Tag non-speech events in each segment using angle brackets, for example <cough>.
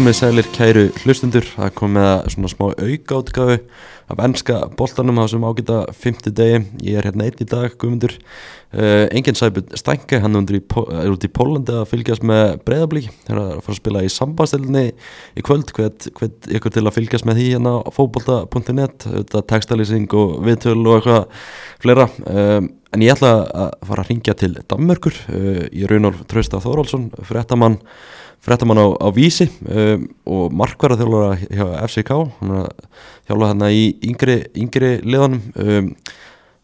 komið sælir kæru hlustundur það kom með svona smá aukautgafu af ennska boltanum á þessum ágita 50 degi, ég er hérna einn í dag guðmundur, uh, enginn sæpun Stænke, hann er, er út í Pólandi að fylgjast með breyðablík er að fara að spila í sambastilni í kvöld, hvert ykkur til að fylgjast með því hérna á fókbolta.net textalýsing og viðtöl og eitthvað fleira. Um, en ég ætla að fara að ringja til Danmörkur uh, í Raunar Trausta Þórólsson, fréttamann frettamann á, á vísi um, og markverða þjálfur hjá FCK þjálfur hérna í yngri, yngri liðanum. Um,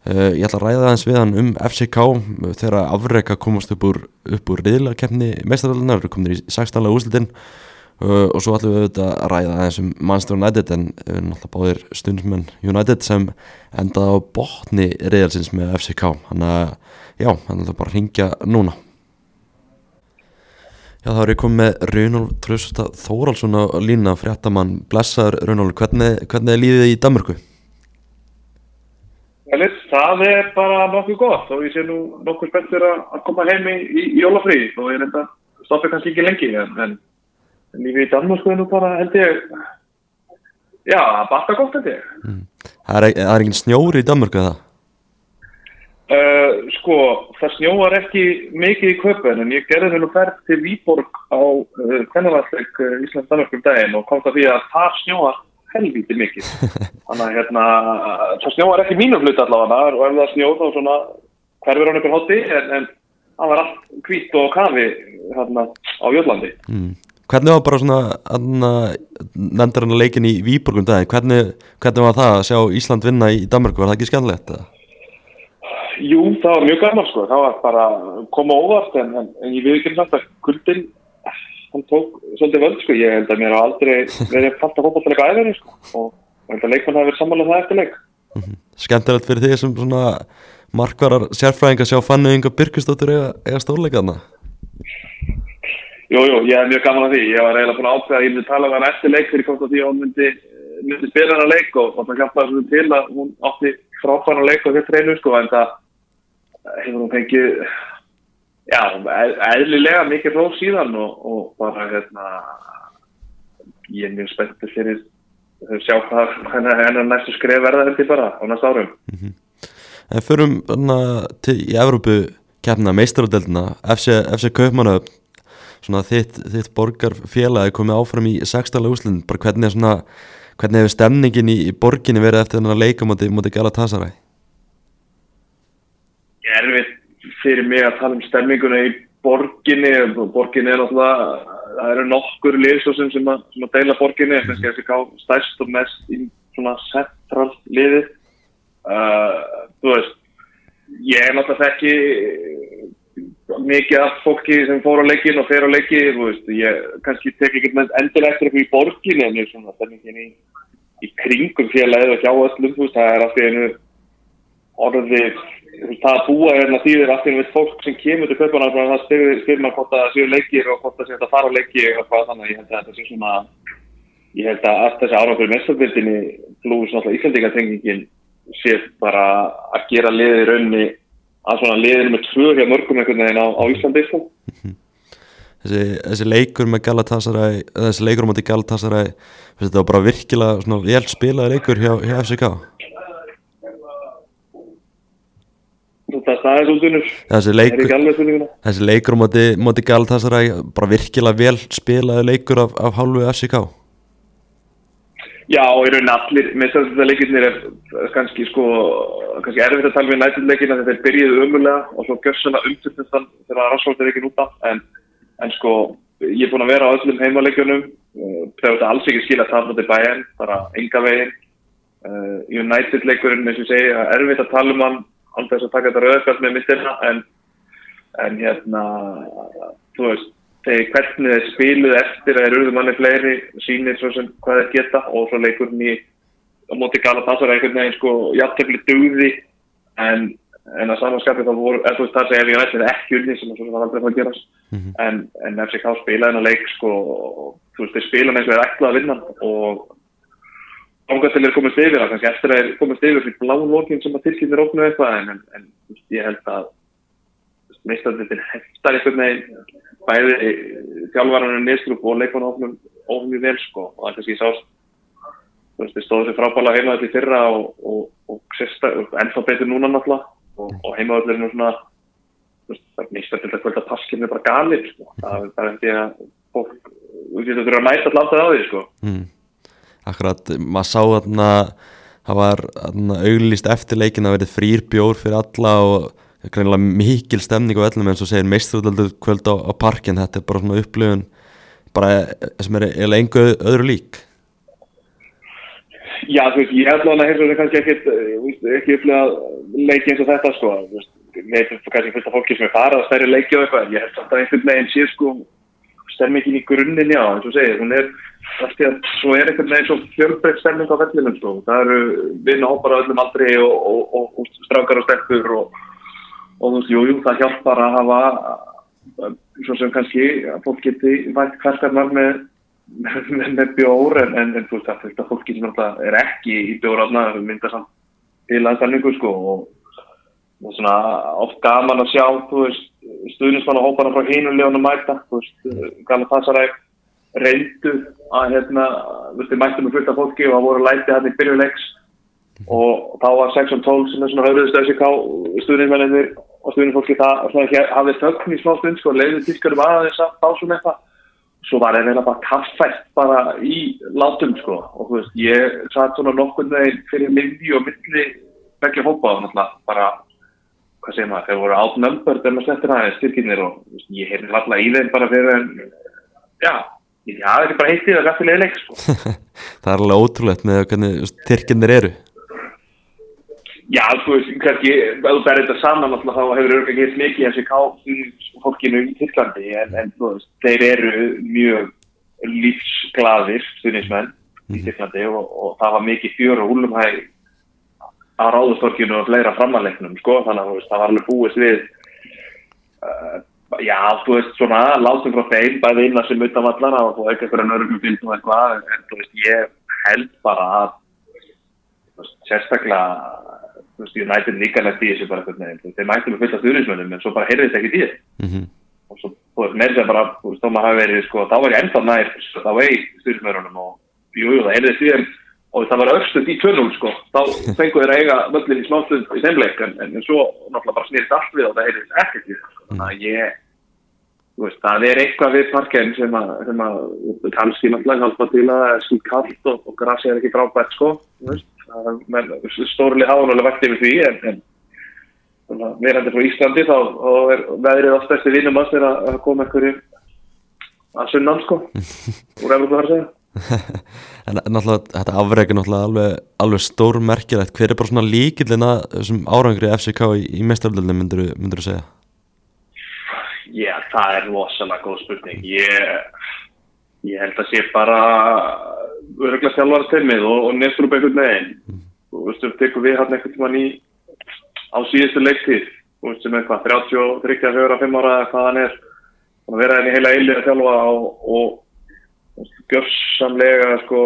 uh, ég ætla að ræða aðeins við hann um FCK uh, þegar afreika komast upp úr, úr riðlakefni meistaröldina, við komum í 16. úslitin uh, og svo ætlum við að ræða aðeins um Manchester United en erum alltaf báðir stundismenn United sem endaði á botni riðalsins með FCK þannig að já, hann ætla bara að ringja núna Já þá er ég komið með Raunólf Trösta Þóraldsson á lína fréttamann blessaður Raunólf, hvernig, hvernig er lífið í Danmarku? Það er bara nokkuð gott og ég sé nú nokkuð spenntur að koma heim í, í, í jólafrí og ég reynda stoppið kannski ekki lengi en, en lífið í Danmarku er nú bara held ég já, bara gott held ég mm. Það er, er ekki snjóri í Danmarku eða? Uh, sko, það snjóar ekki mikið í köpun en ég gerði hennu færð til Výborg á uh, kvennavalleg uh, Íslands-Danmarkum daginn og kom það því að það snjóar helviti mikið <laughs> þannig að hérna, það snjóar ekki mínu flut allavega og ef það snjóð þá svona hverfur hann í hotti en, en það var allt kvít og kafi hérna á Jólandi mm. Hvernig var bara svona nefndar hann að leikin í Výborgum daginn hvernig, hvernig var það að sjá Ísland vinna í Danmarku, var það ekki skemmilegt eða? Jú, það var mjög gaman sko, það var bara koma óvart en, en, en ég við ekki um þetta, kuldin, hann tók svolítið völd sko, ég held að mér á aldrei <laughs> verið falt að fólkvallega æðinni sko og ég held að leikmann hafi verið samanlega það eftir leik. Mm -hmm. Skemmtilegt fyrir því sem svona markvarar sérfræðing að sjá fannu yngur Byrkistóttur eða, eða stórleikaðna? Jú, jú, ég hef mjög gaman að því, ég var eiginlega búin að ákveða að ég myndi tala um hann eftir leik fyrir hvort að því að hún myndi, myndi spila hann að leik og, og það hjálpaði svo til að hún átti frábæna leik og þetta reynu sko en það hefur hún fengið já, eðlilega mikið róf síðan og, og bara hérna ég er mjög spenntið fyrir að sjá hvað hennar næstu skrif verða þetta bara á næst árum mm -hmm. En förum til í Evrópu kemna meistaradöldina FC, FC Kaupmanna svona þitt, þitt borgarfélagi komið áfram í sextala úslinn, bara hvernig er svona hvernig hefur stemningin í, í borginni verið eftir þennan leika moti Galatasaray? Er við fyrir mig að tala um stemninguna í borginni. Borginni er náttúrulega það eru nokkur liðsósum sem, sem að deila borginni, að þessi ká stærst og mest í svona central liði. Uh, þú veist ég er náttúrulega ekki mikið af fólki sem fór á leikin og fer á leiki, ég kannski tek ekki endilega eftir eitthvað í borginni en ég er svona stemmingin í, í kringum félagið og hjá öllum, veist, það er alltaf einu orðið það að búa hérna þýðir alltaf við fólk sem kemur til köpana og það styrir maður hvort það séu leikir og hvort það séu að fara á leiki og hvað þannig ég held að þetta sé svona ég held að allt þessi árangur mestabildinni blúið svona alltaf íslandingatengingin sé bara að gera liðið raunni að svona liðinu með tvö hjá mörgum einhvern veginn á, á Íslandi sko. þessi, þessi leikur með Galatasaray þessi leikur um átti Galatasaray þetta var bara virkilega svona vel spilaði leikur hjá, hjá FCK það er svolítið þessi leikur, þessi leikur móti, móti Galatasaray bara virkilega vel spilaði leikur af, af hálfu FCK Já og í raunin allir með þess að þetta leikirnir er kannski sko kannski erfitt að tala við nættileikina þegar þeir byrjiðu umulega og svo görsuna umtur þann þegar það rasvöldir ekki núta en, en sko ég er búin að vera á öllum heimaleikjunum. Þegar þetta alls ekki skilja að tala um þetta bæinn bara enga veginn. Uh, United leikurinn eins og segja erfitt að tala um hann aldrei að taka þetta rauðkvæmt með mistirna en, en hérna þú veist, þegar hvernig þeir spiluð eftir að þeir eruðu manni fleiri sínir svo sem hvað þeir geta og svo leikurinn í á móti Galatasaray einhvern veginn sko játtöfli dugði en, en að samanskapi þá voru, þú veist það segja ef ég nætti þetta ekki unni sem það aldrei fór að gerast mm -hmm. en, en FCK spilaði hennar leik sko þú veist þeir og þeir ætlaði að vinna og ánga til þeir komast yfir það kannski eftir að þeir komast yfir fyrir bláðlókin sem að tilkynna róknu eitthvað en, en, ég held að meistandildin heftar einhvern veginn bæði þjálfvarunum nýstrup og leikmannhófnum ómið vel sko. Og það kannski sást þið stóðu sér frábæla heimaðall í fyrra og, og, og, og ennþá betur núna náttúrulega. Og, og heimaðallurinn er svona veist, það er nýst að til passkirni bara galið sko, það er bara eftir að fólk, getur þurfa að mæta alltaf á því sko. Mm. Akkurat, maður sá þarna það var auglýst eftir leikin að verið frýr bjór fyrir alla og greinlega mikil stemning á öllum en svo segir meistrúðaldur kvöld á, á parkin þetta er bara svona upplifun bara sem er eiginlega engu öðru lík. Já, þú veist, ég ætla að þetta kannski ekkert ekki upplegað leiki eins og þetta sko, með kannski fullt af fólki sem er farað að stærri leiki og eitthvað ég held að það einhvern veginn sé sko stemmingin í grunninn, já, eins og segir hún er, svo er einhvern veginn svo fjölbreytt stemming á vellinum sko. Það eru vinna hópar á öllum aldri og, og, og, og strákar og stelpur og þú veist, jújú, jú, það hjálpar að hafa svo sem kannski að fólk geti vært hverskarnar með með, með bjór en, en, en þú veist þetta fólki sem er ekki í bjóraðna mynda samt til aðstæðningu sko og, og svona oft gaman að sjá stuðnismann og hóparna frá hínulegunum mæta þú veist gana passaræk reyndu að hérna þú veist þið mættum með fullt af fólki og það voru lætið hérna í byrjuleiks og þá var 6 og 12 sem er svona höfðust FCK stuðnismennir og stuðnisfólki það hafði þögn í smá stund sko leiðið tískarum aðeins að svona eitthvað. Svo var það bara kaffært bara í látum sko. Og þú veist, ég satt svona nokkur veginn fyrir myndi og milli begge hópa og náttúrulega bara hvað segir maður, þeir voru átnömbur þegar maður settir aðeins styrkinir og veist, ég heyrði alltaf í þeim bara fyrir en já, ég hafði ekki bara heittið það gaffilega leik sko <laughs> Það er alveg ótrúlegt með hvernig styrkinir eru Já, þú veist, kannski, ef þú berði þetta saman alltaf þá hefur örgulega gett mikið þessi ká fólkinu í Tyrklandi en, en þú veist, þeir eru mjög lífsglaðir stuðnismenn mm. í Tyrklandi og, og það var mikið fjör og húlumhæg á ráðustorkinu og fleira framanleiknum, sko, þannig að það var alveg búist við uh, já, þú veist, svona látum frá þeim, bæði innan sem utan vallar og þú veist, eitthvað nörgum fylgum eitthvað, en þú veist, ég held bara að veist, sérstaklega þú veist, United líka nætt í þessu bara eitthvað nefn, þeir mættu með fullt af stjórnismönnum en svo bara heyrði þetta ekki þið mm -hmm. og svo, þú veist, með þess að bara þú veist, þá maður hafi verið, sko, þá var ég ennþá nær þá vei stjórnismönnunum og jú, jú, það heyrði því og það var öllstund í törnum, sko, þá fengu þeir að eiga möllin í smástund í þeimleik en, en, svo náttúrulega bara snýrst allt við og það heyrði ekkert í það, þannig að ég Veist, það er eitthvað við parken sem að, sem að kannski náttúrulega hjálpa til að það er skil kallt og, og grassi er ekki frábært sko stórli hánulega vært yfir því en, en verandi frá Íslandi þá er veðrið oft eftir vinnum að þeirra að koma einhverju að sunnan sko <laughs> úr eftir það að segja. En náttúrulega þetta afreikur náttúrulega alveg, alveg stór merkilegt hver er bara svona líkillin að þessum árangri FCK í, í mestaröldinni myndur þú segja? Já, það er rosalega góð spurning ég, ég held að sé bara öruglega sjálfvarteimið og, og nestur upp einhvern veginn mm. og þú veist, við tekum við hann einhvern tíman í á síðustu leiktið þú veist, sem eitthvað 33, 45 ára eða hvað hann er og vera henni heila eilið að þjálfa og, og gjörsamlega sko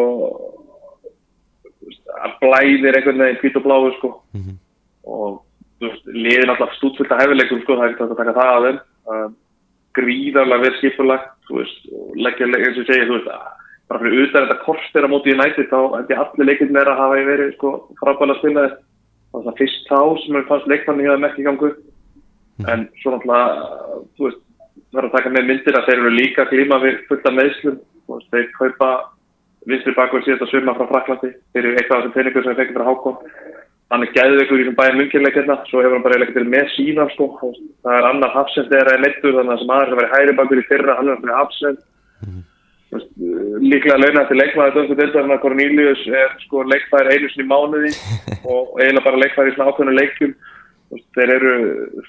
að blæðir einhvern veginn hvít og bláðu sko mm -hmm. og þú veist, liðin alltaf stútfyllt að hefileikum sko, það er ekkert að taka það að þeim um, gríðarlega verð skipulagt þú veist, og leggja, eins og segja þú veist, bara fyrir utan þetta kortir á móti í nætti, þá ég allir leikinn meira að hafa verið sko frábæðilega spilaði það var það fyrst þá sem er fannst leikmanni það mekk í gangu en svo náttúrulega, þú veist er að taka með myndir að þeir eru líka klíma við fullta meðslum, þú veist, þeir kaupa vinstri bakverð síðast að svima frá Fraklandi, þeir eru eitthvað þessum peningur sem þeir fengið frá Hákon hann er gæðveikur í þessum bæðin munkinleik hérna, svo hefur hann bara eitthvað til með síðan sko, það er annar hafsend þegar það er leittur, þannig að sem aðeins að vera hæri bakur í fyrra, hann er fyrir hafsend mm. líklega launa til leikmaður dönsku deltarinn að Cornelius er sko leikfæri einu sinni mánuði <laughs> og eiginlega bara leikfæri í svona ákveðinu leikum þeir eru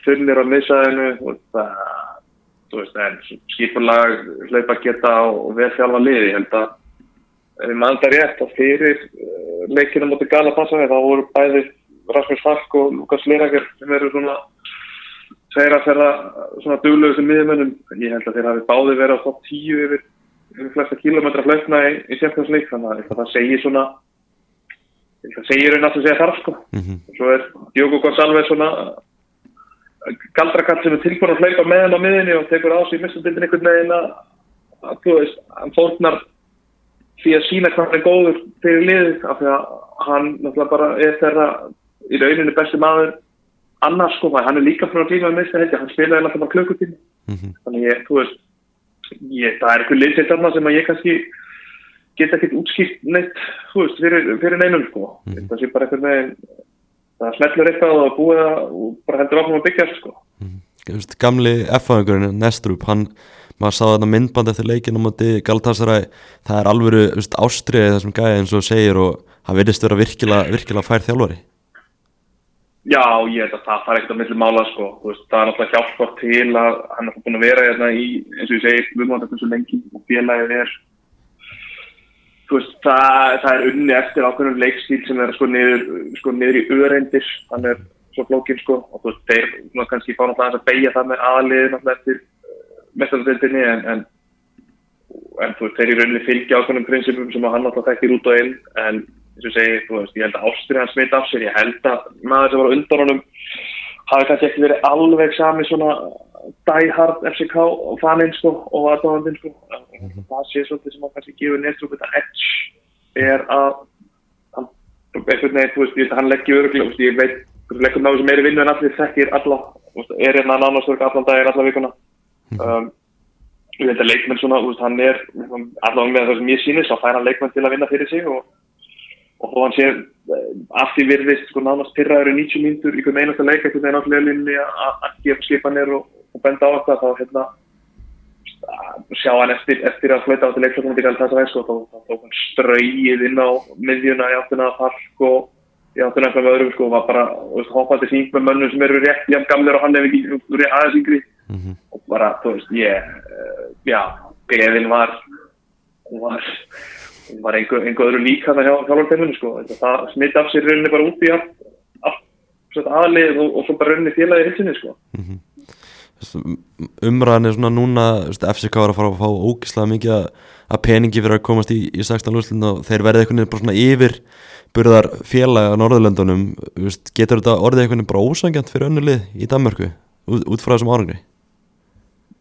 funnir á miðsæðinu og það, þú veist, en skipulag hlaupa geta og vel þjálfa liði, ég held að ég maður þetta rétt að fyrir uh, leikina moti Galapassaði þá voru bæði Rasmus Falk og Lukas Lerager sem eru svona tveir að ferða svona duglegu sem miðjumönnum ég held að þeir hafi báði verið á top 10 yfir, yfir flesta kilometra flöfna í, í semkvæmsleik þannig að það segir svona það segir einn að það segja þarf sko mm -hmm. og svo er Diogo Gonçalves svona galdrakall sem er tilbúin að hlaupa með hann á miðinni og tekur á sig mistundildin einhvern veginn að þú veist, hann fórnar því að sína hvað hann er góður fyrir liðið af því að hann náttúrulega bara er þeirra í rauninu besti maður annars sko, hann er líka frá tíma með mista hann spilaði alltaf bara klukkutíma mm -hmm. þannig ég, þú veist ég, það er eitthvað liðsitt þarna sem að ég kannski geta ekkert útskýrt neitt þú veist, fyrir, fyrir neinum sko mm -hmm. það sé bara eitthvað með það smellur eitthvað og búið og bara heldur áfram að byggja sko mm -hmm. Gamli F-fagurinn Nestrup, hann maður sá þetta myndband eftir leikinu múti Galatasaray, það er alveg ástriðið þessum gæði eins og segir og hann verðist vera virkilega, virkilega fær þjálfari. Já, ég held að það fara ekkert að milli mála sko, veist, það er náttúrulega hjálpar til að hann er búin að vera hérna í, eins og ég segi, viðmáttum svo lengi og félagið er, veist, það, það er unni eftir ákveðnum leikstíl sem er sko niður, sko niður í öðreindir, hann er svo flókin sko og þeir kannski fá náttúrulega að beigja það með aðliðið náttúrulega eftir mestaröldinni en, en, en þú veist, þeir í rauninni fylgja ákveðnum prinsipum sem hann náttúrulega þekkir út og inn en eins og segi, þú veist, ég held að Ástriðan smita af sér, ég held að maður sem var undan honum hafi kannski ekki verið alveg sami svona die-hard FCK faninn sko og aðdáðandinn sko mm -hmm. það sé svolítið sem að kannski gefur neðstrúk þetta edge er að hann, eitthvað neitt, þú veist, ég held að hann leggja öruglega, ég veit leggum náðu sem er í vinnu en allir þekkir alla, er hérna nánastörk allan dagir, alla vikuna. Um, ég held að leikmenn svona, veist, hann er allavega með það sem ég sýnist, þá fær hann leikmenn til að vinna fyrir sig og og þó hann sé eh, af því virðist sko nánast pyrraður í 90 mínutur í hvern einasta leik eitthvað en allir linni að gefa skipanir og, og benda á þetta þá hérna sjá hann eftir, eftir að flöita á til leikslöfnum til þess að sko, þá tók hann ströyið inn á miðjuna í áttuna að park og í áttuna eitthvað með öðrum sko og var bara hoppandi síng með mönnum sem eru rétt jafn gamlir og hann hefur ekki aðeins yngri mm -hmm. og bara þú veist ég, uh, já, gleðin var var var einhver, einhver öðru lík hann að hjá þjálfarteiminu sko. það smitt af sér rauninni bara út í allt, allt aðlið og, og svo bara rauninni félagi hilsinni sko. mm -hmm. Umræðin er svona núna FCK var að fara að fá ógislega mikið að peningi fyrir að komast í, í 16. úrslun og þeir verði veginn bara svona yfir burðar félagi á Norðurlöndunum getur þetta orðið veginn bara ósangjant fyrir önnulið í Danmarku út, út frá þessum árangri?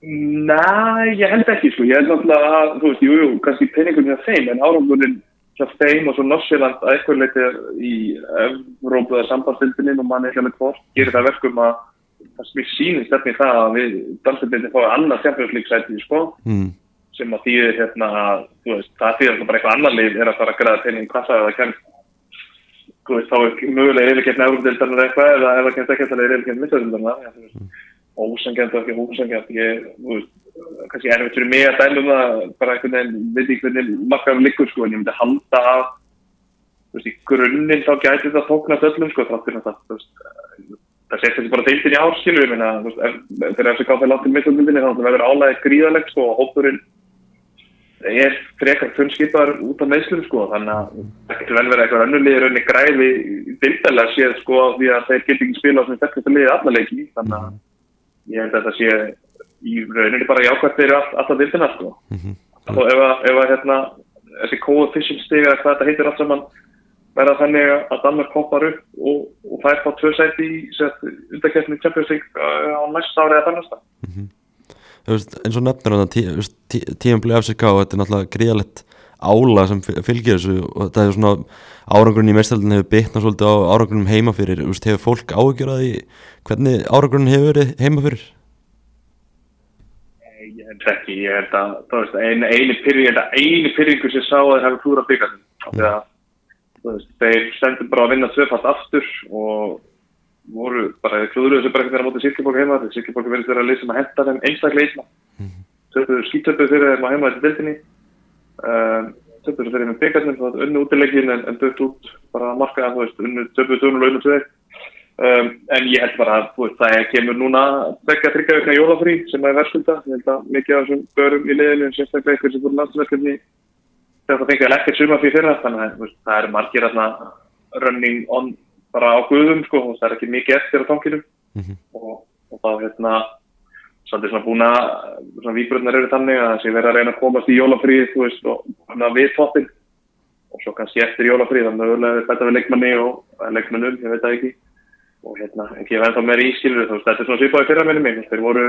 Næ, ég held ekki sko, ég held náttúrulega að, þú veist, jú, jú, kannski peningunni hjá þeim, en árangurinn hjá þeim og svo Norsjöland að eitthvað leitið í Evrópuða sambandstildininn og manni ekki alveg hvort gerir það verkum að það sem ég sýnist eftir það að við dansstildinni fáið annað fjárfjörðslíksætið, sko, mm. sem að þýðir hérna að, þú veist, það þýðir bara eitthvað annar lið er að fara að græða pening hvað það er að kemst, þú veist, þá er mögulega yfirgefn Evrópudildarnar eitthvað eða það kemst ekki er yfirgefn Missardildarnar, ósangjant og ekki ósangjant ég, þú veist, kannski erfitt fyrir mig að dælu um það, bara einhvern veginn veit ekki hvernig makkaðum liggur, sko, en ég myndi halda að, þú veist, í grunninn þá gæti það tóknast öllum, sko, þáttur það, þú veist, það sé þessi bara deildin í árskilu, ég meina, þú veist, þegar þessi gáði látt til mittlumindinni, þá verður álæðið gríðalegt, sko, og hópurinn er frekar funnskipar út af meðslum, sko, þannig að það getur vel verið eitthvað önnulíðir önni græði dildalega séð, sko, því að þeir getur ekki spila á sem þetta liðið allarleiki, þannig að ég held að þetta sé í rauninni bara jákvæmt fyrir all, alltaf vildina sko. mm -hmm. og ef að, ef að hérna, þessi coefficient stiga eða hvað þetta heitir allt saman verða þannig að Danmark hoppar upp og, og fær fá tvö sæti í undakefni Champions League uh, á næsta ári eða þannast mm -hmm. Eins og nefnir hann að tíum blei af sig ká þetta er náttúrulega gríðalegt ála sem fylgir þessu og þetta er svona árangurinn í mestaraldin hefur bytnað svolítið á árangurinn heima fyrir. Hefur fólk ágjörðað í hvernig árangurinn hefur verið heima fyrir? Ég held ekki, ég held að veist, pyrring eini pyrringur sem sá að það hefur klúra byggast þegar þeir stendur bara að vinna tvefalt aftur og voru bara klúðuruðu sem bara ekki þeirra mótið Silkeborg heima þegar Silkeborg verður þeirra að leysa að henda þeim einstaklega ísla þau skýttöpuð fyrir þeim að heima þetta deltinni um, töpuð þeirra með byggastum unnu útilegin en, en dött út bara að marka unnu töpuð tjónu launu tveg Um, en ég held bara að veist, það kemur núna vekka tryggja vekna jólafrí sem er verðskulda. Ég held að mikið af þessum börum í liðinu sérstaklega eitthvað sem þegar það fyrir það er aðna running on bara á guðum sko, og það er ekki mikið eftir á tankinu mm -hmm. og, og þá hérna svolítið svona búna svona výbröðnar eru þannig að sé verið að reyna að komast í jólafrí þú veist og hérna við toppin og svo kannski eftir jólafrí þannig að það er leikmanni og leikmannum, ég veit það ekki. Og hérna, ekki ef ennþá meira ískilur þú veist, þetta er svona svipaði fyrra minni mig þeir voru,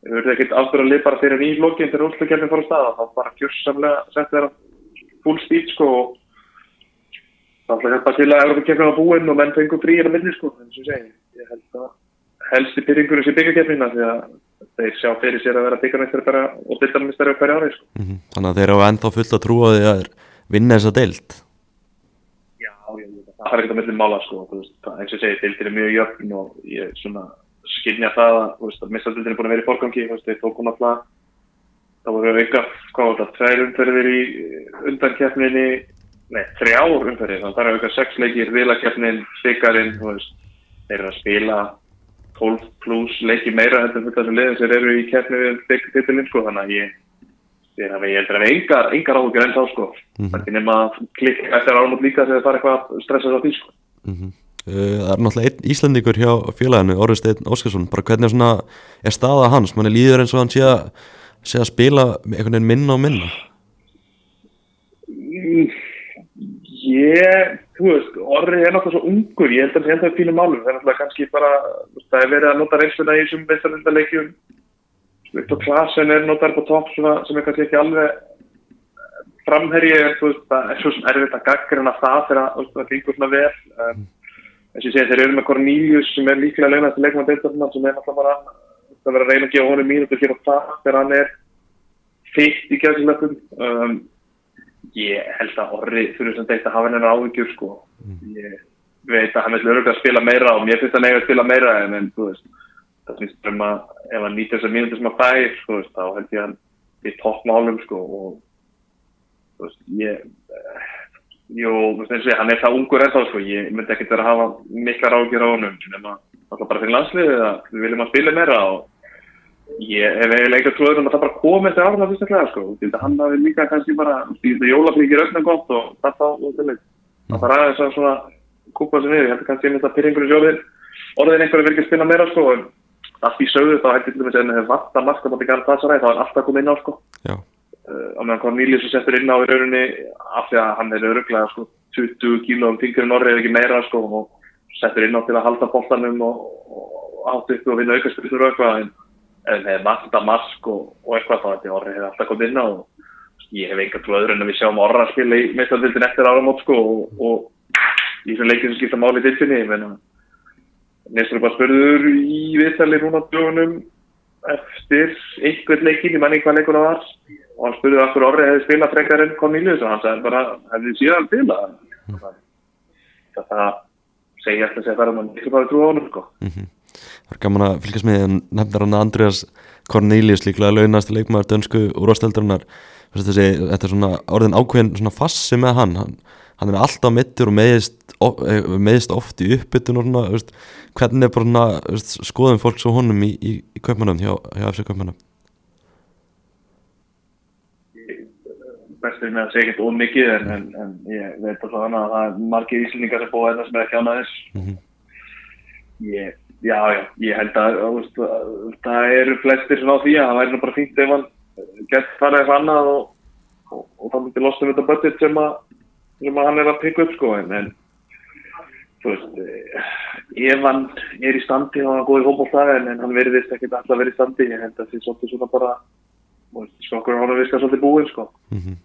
þeir voru ekkert aftur að bara fyrir í lokin þegar úrslutkefnin fór á stað. Þá bara gjörsamlega sett þeirra full speed sko og þá ætla þetta til að Európa-kefnin á búinn og menn fengur frí hérna milli sko, en sem segi, ég held að helsti byrjingur þessi byggjarkefnina því að þeir sjá fyrir sér að vera byggjarmestari bara og byrjarmestari á hverja ári sko. Mm -hmm. Þannig að þeir eru ennþá fullt að trúa því að vinna þessa deilt Já, ég, það er ekkert að millin mála sko, veist, það, eins og segi, deiltir er mjög jöfn og ég svona skynja það að, að mistaldildin er búin að vera í fórgangi þeir tókum alltaf það voru auka, hvað var það, tvær umferðir í undankefninni nei, þrjár umferðir, þannig að það er auka sex leikir, vilakefnin, byggarinn þeir eru að spila 12 pluss leiki meira heldur fyrir þessu liðin sem eru í kefni við byggtitilinn sko, þannig að ég ég heldur að við engar, engar áhugjur enn þá sko, mm -hmm. nema klikk eftir álmútt líka þegar það er eitthvað stressað á því sko. Mm -hmm. Það er náttúrulega einn Íslandíkur hjá félaginu, Orðursteinn Óskarsson. Bara hvernig er, svona, er staða hans? Mann er líður eins og hann sé að, sé að spila einhvern veginn minna og minna Ég, þú veist, Orri er náttúrulega svo ungur, ég held að það er fínu málum, það er náttúrulega kannski bara, það er verið að nota reynsluna í þessum veistarlindaleikjum, Viktor Klasen er notar på topp sem er kannski ekki alveg framherji, þú veist, það er svo sem erfitt að gaggrina það þegar það gengur svona vel, um, þess að ég segi þeir eru með Cornelius sem er líklega legnast í leikmann deildarna sem er náttúrulega bara, það verður að reyna að gefa honum mínutur hér og það þegar hann er fyrst í gæðsilegum, um, ég held að orri fyrir þessum deitt að hafa hennar áhugjur sko. Ég veit að hann vil öruglega spila meira og mér finnst að nefna að spila meira en, en þú veist, það finnst um að ef hann nýtir þessar mínútur sem að fæ sko, veist, þá held ég að hann er toppmálum sko og þú veist, ég jú, þú veist, hann er það ungur ennþá sko, ég myndi ekkert vera að hafa miklar áhugjur á honum, nema alltaf bara fyrir landsliðið að við viljum að spila meira og ég hef eiginlega eitthvað trúið um að það bara komið til áfram fyrstaklega sko, því að hann hafi líka kannski bara, því að jólafríkir öllum gott og þetta og til þess það þarf aðeins að svona kúpa sér niður ég held að kannski einmitt að pyrringur í sjóðin orðin einhverju að spila meira sko allt í sögðu þá hætti til dæmis en hefur vant að marka mátti gæra það særæði þá er alltaf komið inn á sko uh, á meðan Cornelius er settur inn á í rauninni af því að hann er öruglega sko 20 kílóum tingur í Norri eða ekki meira sko og settur inn á til að halda bóltanum og, og átt upp og vinna aukaspilur og eitthvað en en þegar Magda Mask og, og eitthvað þá þetta orði hefur alltaf komið inn á og ég hef einhvern öðru en að við sjáum orra að spila í meðstæðildin eftir áramót sko og, og í þessum leikinu sem skipta máli í dilfinni Nestur bara spurður í viðtali núna dögunum eftir einhvern leikin, ég manni hvað leikur það var og hann spurði okkur orði hefði spilað frekar enn Cornelius og hann sagði bara hefði síðan spilað mm. það segja eftir að það er að mann ekki bara trú á honum sko -hmm. Það er gaman að fylgjast með nefndar hann Andreas Cornelius líklega launast leikmaður dönsku úrvasteldarinnar þetta er svona orðin ákveðin svona fassi með hann. Hann, hann er alltaf mittur og meðist, eh, meðist oft í uppbytun og svona veist, hvernig er bara svona veist, skoðum fólk svo honum í, í, í köpmanum hjá, hjá FC köpmanum Bestur með að segja ekkert ómikið en, en, en ég veit að það er margir íslendingar sem búið að það sem er ekki ánaðis mm -hmm. ég Já, já, ég held að, að, að, að það eru flestir svona á því að það væri nú bara fínt ef hann gett fara eitthvað annað og, og, og þá myndi losna um þetta budget sem, sem hann er að pikka upp sko en, en þú veist, eh, ef hann er í standi er hann góð í hópáltaði en, hann verðist ekki alltaf verið í standi, ég held að það sé svolítið svona bara, sko okkur hann að viska svolítið búinn sko. Mm -hmm.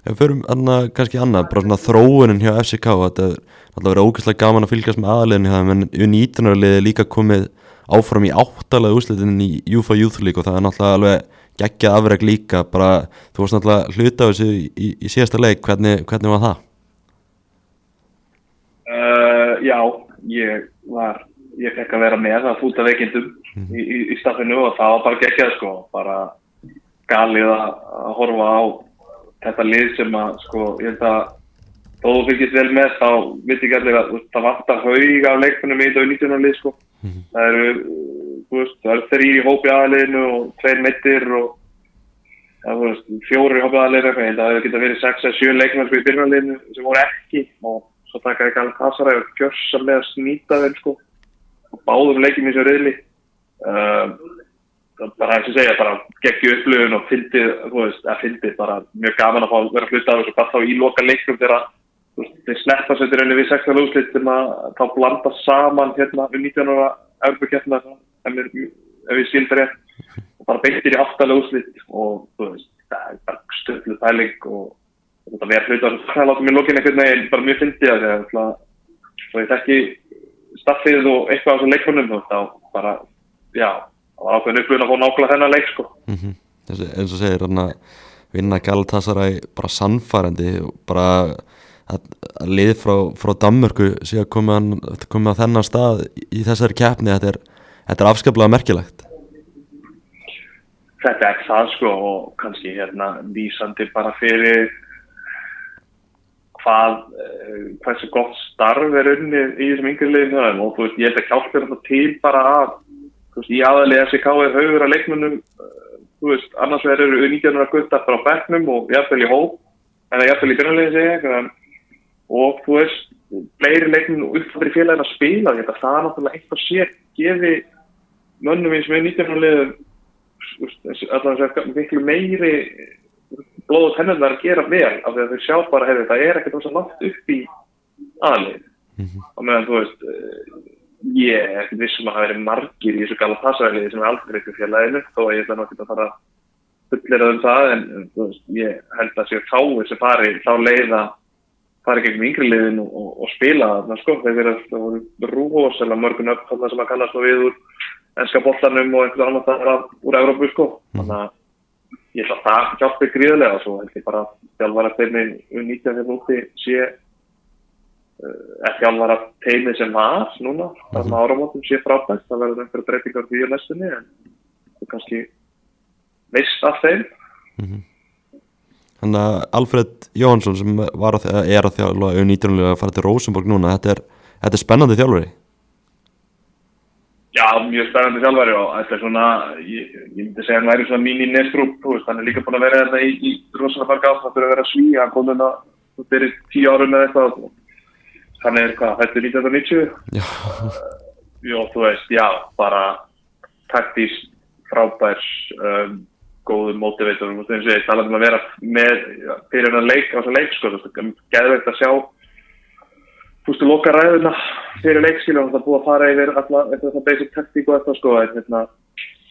Ef við förum annað, kannski annað, bara svona þróunin hjá FCK, þetta er alltaf verið ógeðslega gaman að fylgjast með aðliðinni það, menn U19-arliði líka komið áfram í áttalega úslitinni í UFA Youth League og það er náttúrulega alveg geggjað afreg líka, bara þú varst náttúrulega hluta á þessu í, í, í síðasta leik, hvernig, hvernig var það? Uh, já, ég var, ég fekk að vera með það fúta veikindum mm. í, í staffinu og það var bara geggjað sko, bara galið að horfa á þetta lið sem að sko ég held að þó þú fylgist vel með þá veit ekki allir að það vantar haug af leikfunum í þetta og 19. lið sko mm -hmm. það eru veist, það eru þrý í hópi aðliðinu og tveir mittir og það veist, fjóri í hópi aðliðinu ég held að það geta verið 6-7 leikmenn sko í byrjunarliðinu sem voru ekki og svo taka ekki alveg kassara og kjörsamlega snýta þeim sko og báðum leikjum í þessu reyðli uh, bara eins og segja, bara geggi upplöfun og fyndið, þú veist, að fyndið bara mjög gaman að fá að vera hluta af þessu hvað þá í loka leikum þegar þeir sleppa sér til rauninni við 16 úrslit sem að þá blanda saman hérna um 19 ára erfuketna ef við skildar rétt og bara beittir í aftalega úrslit og þú veist, það er bara stöðlu pæling og þetta verður hlut að það láta mér lókin einhvern veginn bara mjög fyndi að það svo ég þekki staffið og eitthvað á þessum leikunum þá bara, já, það var ákveðin upplun að fá nákvæmlega þennan leik sko. Mm -hmm. Eins og segir að vinna Galatasaray bara sannfærandi bara að, að lið frá, frá Danmörku sé að koma, á þennan stað í þessari keppni þetta er, þetta er afskaplega merkilegt Þetta er það sko og kannski hérna vísandi bara fyrir hvað eh, hversu gott starf er unni í þessum yngri liðinu og þú veist ég held að hjálpa þetta til bara að þú veist ég aðalega SK er haugur að leikmunum eh, þú veist annars verður 19. gutta frá Bernum og ætla í hóp en ég ætla í byrjanlegin segja og þú veist, fleiri leiknum uppfæri félagin að spila þetta, það er náttúrulega eitthvað sér gefi mönnum eins við 19. leðum alltaf þess að miklu meiri blóð og tennundar að gera vel af því að þau sjá bara, hefur það er ekkert þess að nátt upp í -hmm. og meðan þú veist ég er ekkert vissum að það veri margir í þessu gala passæliði sem er aldrei eitthvað félaginu þó að ég ætla náttúrulega að fara fullirað um það en veist, ég held að séu fáið sem fari þá leiða fara gegn yngri liðin og, og, og spila þarna sko, þeir eru rúhósela mörgun upp þarna sem að kallast við úr ennska bollanum og einhvern annan þar úr Európu sko, mm. þannig að ég ætla að það hjálpi gríðilega og svo held ég bara að þjálfara teimi um 19 hérna ekki alvara teimi sem var núna, þarna mhm. áramótum sé frábært, það verður einhverja breytingar fyrir næstunni en það er kannski vist af þeim mm -hmm. Þannig að Alfred Jóhansson sem að, er að þjálfa 19. að fara til Rosenborg núna, þetta er, þetta er spennandi þjálfari. Já, mjög spennandi þjálfari og þetta er svona, ég, ég myndi segja hann væri svona mín í nestrúp, hann er líka búin að vera þetta í, í Rosenborg átt, það fyrir að vera sví, hann kom að fyrir tíu árum eða eitthvað, hann er hvað, er 1990? Já. Jó, þú veist, já, bara taktíst frábærs, um, góðum motivator og þeim sé, tala um að vera með fyrir hann leik á þessu leik sko, gæðveikt að sjá þú veist, loka ræðuna fyrir leikskilu og það búið að fara yfir alltaf þetta basic taktík og þetta sko hérna,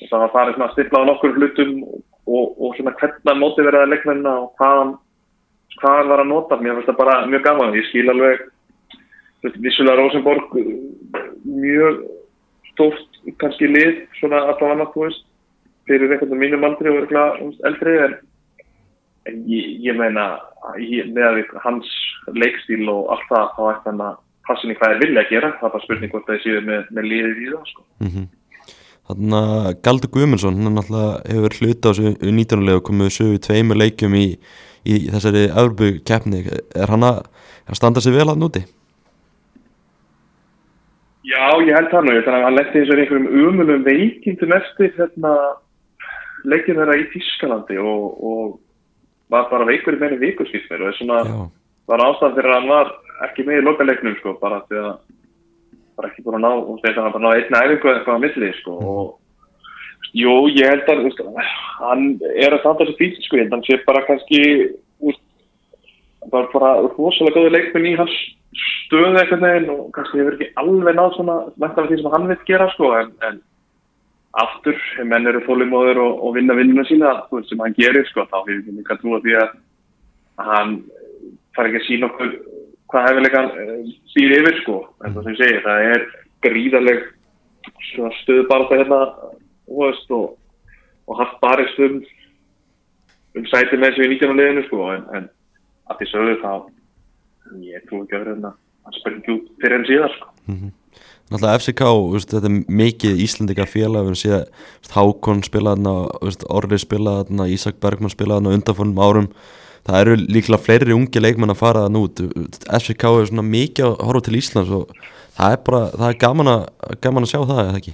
það var farið svona að stilla á nokkur hlutum og, og svona hvernig motiveraði leikmenna og hvaðan hvaðan var að nota, mér finnst það bara mjög gaman ég skil alveg vissulega Rosenborg mjög stórt kannski lið svona alltaf annað, þú veist fyrir einhvern veginn mínum aldri og eldri en, en ég, ég meina ég, með hans leikstíl og allt það þá ætti hann að passin í hvað er vilja að gera það er bara spurning hvort það séu með, með líðið í það sko. mm -hmm. Þannig að Galdur Guðmundsson hann náttúrulega hefur hluta á þessu 19. legu komið sögu tveimur leikjum í, í þessari öðrubu keppni er hann að, að standa sig vel að núti? Já, ég held það nú, ég þannig að hann letti eins og einhverjum umulum veikindum eftir hérna leikir þeirra í Tískalandi og, og var bara veikur í meðin vikurskýrsmir og þess að var ástæðan fyrir að hann var ekki með í lokaleiknum sko, bara því að var ekki búin að ná, og þess að hann bara ná einna æfingu eða eitthvað að milli sko, mm. og jú, ég held að hann er að standa þessu fíl sko, hann sé bara kannski úr, bara, rosalega góði leikminn í hans stöðu eitthvað neginn og kannski hefur ekki alveg náð svona, mænt af því sem hann vil gera sko, en, en aftur, menn eru fólumóður og, og vinna vinnuna sína veist, sem hann gerir, sko, þá hefur við líka trúið því að hann fara ekki að sína okkur hvað hefurleikan býr eh, yfir, sko en það sem ég segi, það er gríðarleg stöðbarða hérna veist, og, og haft barist um um sæti með þessu í 19. leginu, sko en, en að því sögðu þá ég trúi ekki að vera hérna að spyrja út fyrir enn síðan, sko mm -hmm. Náttúrulega FCK, veist, þetta er mikið íslendika félag, við séum að Hákon spilaðna, Orri spilaðna, Ísak Bergman spilaðna undanfónum árum. Það eru líklega fleiri ungi leikmenn að fara það nú. FCK er svona mikið að horfa til Íslands og það er bara, það er gaman að, gaman að sjá það, eða ekki?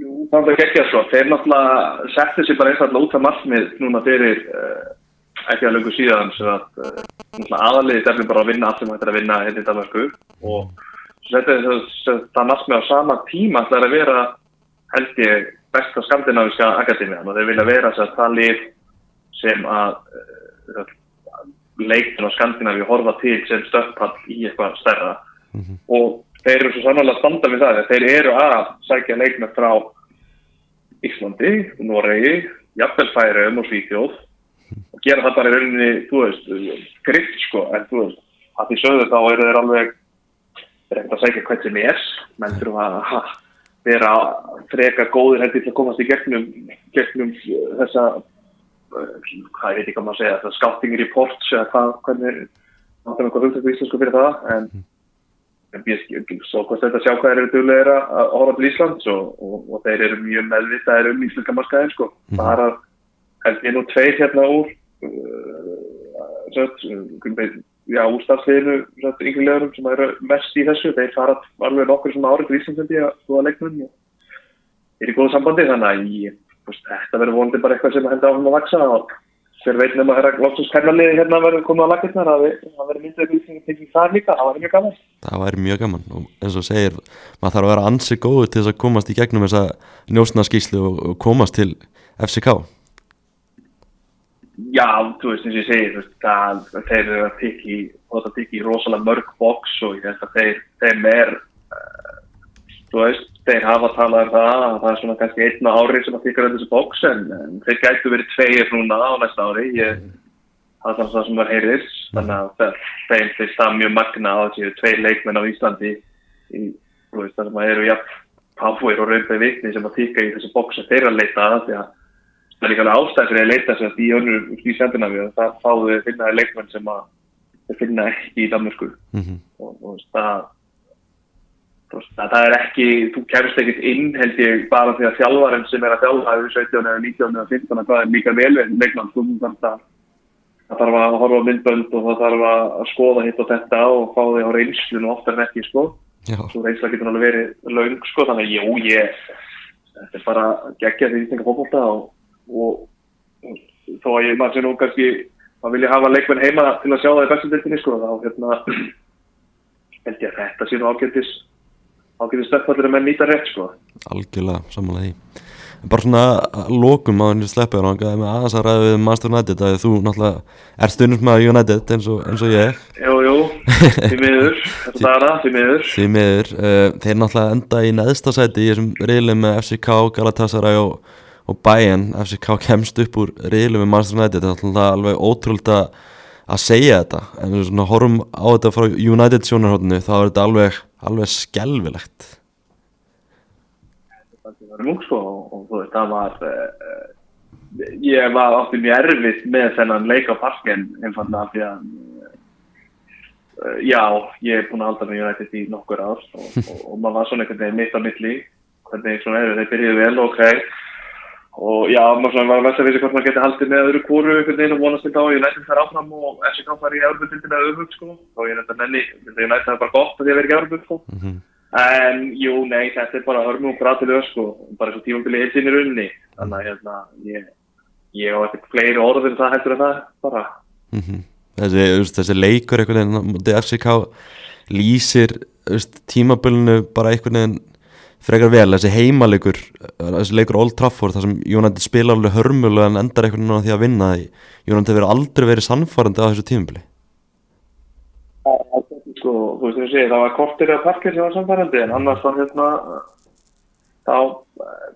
Jú, það er ekki að svo. Þeir náttúrulega settu sér bara einstaklega út af margmið núna fyrir uh, ekki að lungu síðan sem að uh, aðaliðið er bara að vinna allt sem hættir að vinna hérna í Danmarku og þetta er það margmið á sama tíma það er að vera held ég besta skandinaviska akadémiðan og þeir vilja vera þess að það lið sem að uh, leiktin á Skandinavíu horfa til sem stöppall í eitthvað stærra. Og þeir eru svo sannlega að standa við það. Þeir eru að sækja leikmenn frá Íslandi, Noregi jafnvel Færiðum og Svíþjóð og gera það bara í rauninni þú veist, grift sko en þú veist, að því sögðu þá eru þeir alveg reynd að sækja hvert sem er menn þurfa að ha, vera freka góðir heldur til að komast í gegnum, gegnum þessa uh, hvað ég veit ekki hvað maður segja þessa scouting reports eða hvað, hvernig það er eitthvað hugtöku íslensku fyrir það en ég svo hvort þetta sjá hvað þeir eru duglegir að horfa til Íslands og, og, og þeir eru mjög meðvitaðir um íslenska markaðin sko. Mhm. bara held ég nú tveir hérna úr uh, sett, já, úr stafsliðinu yngri leðurum sem eru mest í þessu. Þeir fara alveg nokkur sem árið til Íslands held ég að skoða leiknum og er í góðu sambandi. Þannig að ég, þetta verður vonandi bara eitthvað sem heldur áfram að vaksa og hver veit nema að loksins kennarliði hérna verður komið á lakirnar að það verður myndið eitthvað sem tekið það líka, það var mjög gaman. Það væri mjög gaman. Og eins og segir maður þarf að vera ansi góður til þess að komast í gegnum þessa njósnaskíslu og, og komast til FCK Já, þú veist eins og ég segi þú veist, það, þeir eru að tikki og það tikki rosalega mörg boks og ég held að þeir, þeim er uh, þú veist, þeir hafa talað um það að það er svona kannski einna ári sem að tikka þessu boks en, en þeir gætu verið tveir núna á næsta ári ég, það er það sem var heyrir þannig að það, þeim finnst það mjög magna það séu tveir leikmenn á Íslandi í, þú veist, það sem að eru jafn páfuir og raunbæði vikni sem að tikka í þessu boks þeir að leita að því að það er líka alveg ástæð fyrir að leita sér í önnur í Sendinavíu og það fáðu þið finnaði leikmenn sem að finna ekki í Danmarku mm -hmm. og, og það, það það er ekki þú kemst ekkit inn held ég bara því að þjálfaren sem er að þjálfa yfir 17 eða 19 eða 15 það er líka vel við leikmann að það þarf að horfa myndbönd og það þarf að skoða hitt og þetta og fá þig á reynslun og oftar en ekki sko. Svo reynsla getur alveg verið laung sko þannig að jú ég þetta er bara geggja því íslenska fólkvólta og, og, þó að ég maður sé nú kannski maður vilja hafa leikmenn heima til að sjá það í bestundildinni sko þá hérna held ég að þetta sé nú ágættis ágættis stökkvallir að menn nýta rétt sko. Algjörlega samanlega því. Bara svona að lokum á henni sleppur og með aðeins að ræða við Master United að þú náttúrulega er stundum með United eins og, eins og ég. Jú, jú, því miður þetta dara, því miður. því miður, uh, þeir náttúrulega enda í neðsta sæti í þessum riðlum með FCK, Galatasaray og, og Bayern FCK kemst upp úr riðlum með Master United þetta er alveg ótrúld að segja þetta, en við svona horfum á þetta frá United sjónarhóttinu þá er þetta alveg, alveg skelvilegt það var mjög sko og, þú veist, það var uh, ég var átti mjög erfitt með þennan leik á parken einfallega því að uh, já, ég er búin að halda með United í nokkur ár og, og, og maður var svona einhvern veginn mitt á milli hvernig svona er, þeir byrjuðu vel og ok og já, maður var að veist að vissi hvort maður geti haldið með öðru kóru einhvern veginn og vonast til þá United fær áfram og FCK fær í Európa-tildina auðvöld sko og ég nefndi að nenni, United það er bara gott að að vera ekki Európa sko mm -hmm. En jú, nei, þetta er bara hörmum gratilega sko, bara svo tímabili eitt inn í runni, þannig að hérna, ég, ég á ekkert fleiri orður en það heldur en það, bara. Mm -hmm. þessi, veist, þessi leikur einhvern veginn, FCK lýsir veist, tímabilinu bara einhvern veginn frekar vel, þessi heimalegur þessi leikur Old Trafford, þar sem Jónandi spila alveg hörmulega en endar einhvern veginn á því að vinna því Jónandi verið aldrei verið sannfærandi á þessu tímabili. Sko, þú veist, ég segi, það var kortir af parkir sem var samfærandi, en annars var hérna, þá,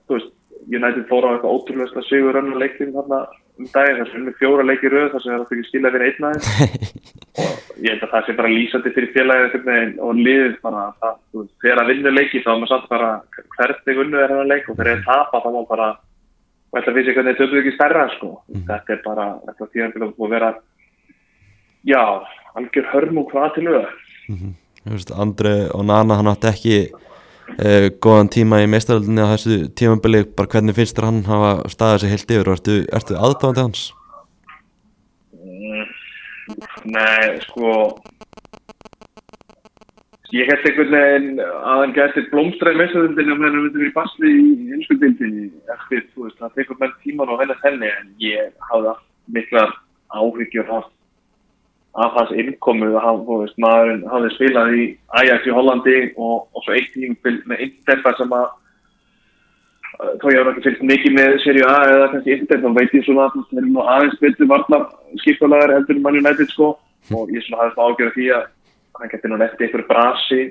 þú veist, United fór á eitthvað ótrúlega sigur önnu leikin þarna um daginn, þess að fjóra leikir rauð, þar sem það ekki skilja fyrir einn aðeins <laughs> og ég held að það sé bara lýsandi fyrir félagið og liðið bara, það, þú þegar að vinna leiki þá er maður samt bara hvernig unnu er hennar leik og þegar það tapa þá má bara, og þetta finnst ég hvernig þetta er ekki stærra, sko, mm. þetta er bara, þetta tíðan að vera, já, algjör hörmú hvað til auðvitað. Mm -hmm. Andri og Nana hann átti ekki uh, góðan tíma í meistaröldinni á þessu tímabili bara hvernig finnst þér hann hafa staðið sér heilt yfir og ertu, ertu aðdáðandi hans? Mm, nei, sko ég held einhvern veginn að hann gæti blómstra í meistaröldinni og hann myndi verið basli í einskjöldildinni eftir, þú veist, það tekur menn tíman og venna þenni en ég hafði miklar áhyggjur haft af hans innkomu hann, maðurinn hafði spilað í Ajax í Hollandi og, og svo eitt tím með stefna sem að þá ég hef ekki fylgt mikið með Serie A eða kannski Inter, þá veit ég svona að það er nú aðeins betur varnar skipulagar heldur mann United sko. Og ég svona hafði það ágjörð því að hann geti nú nefti einhverju brasi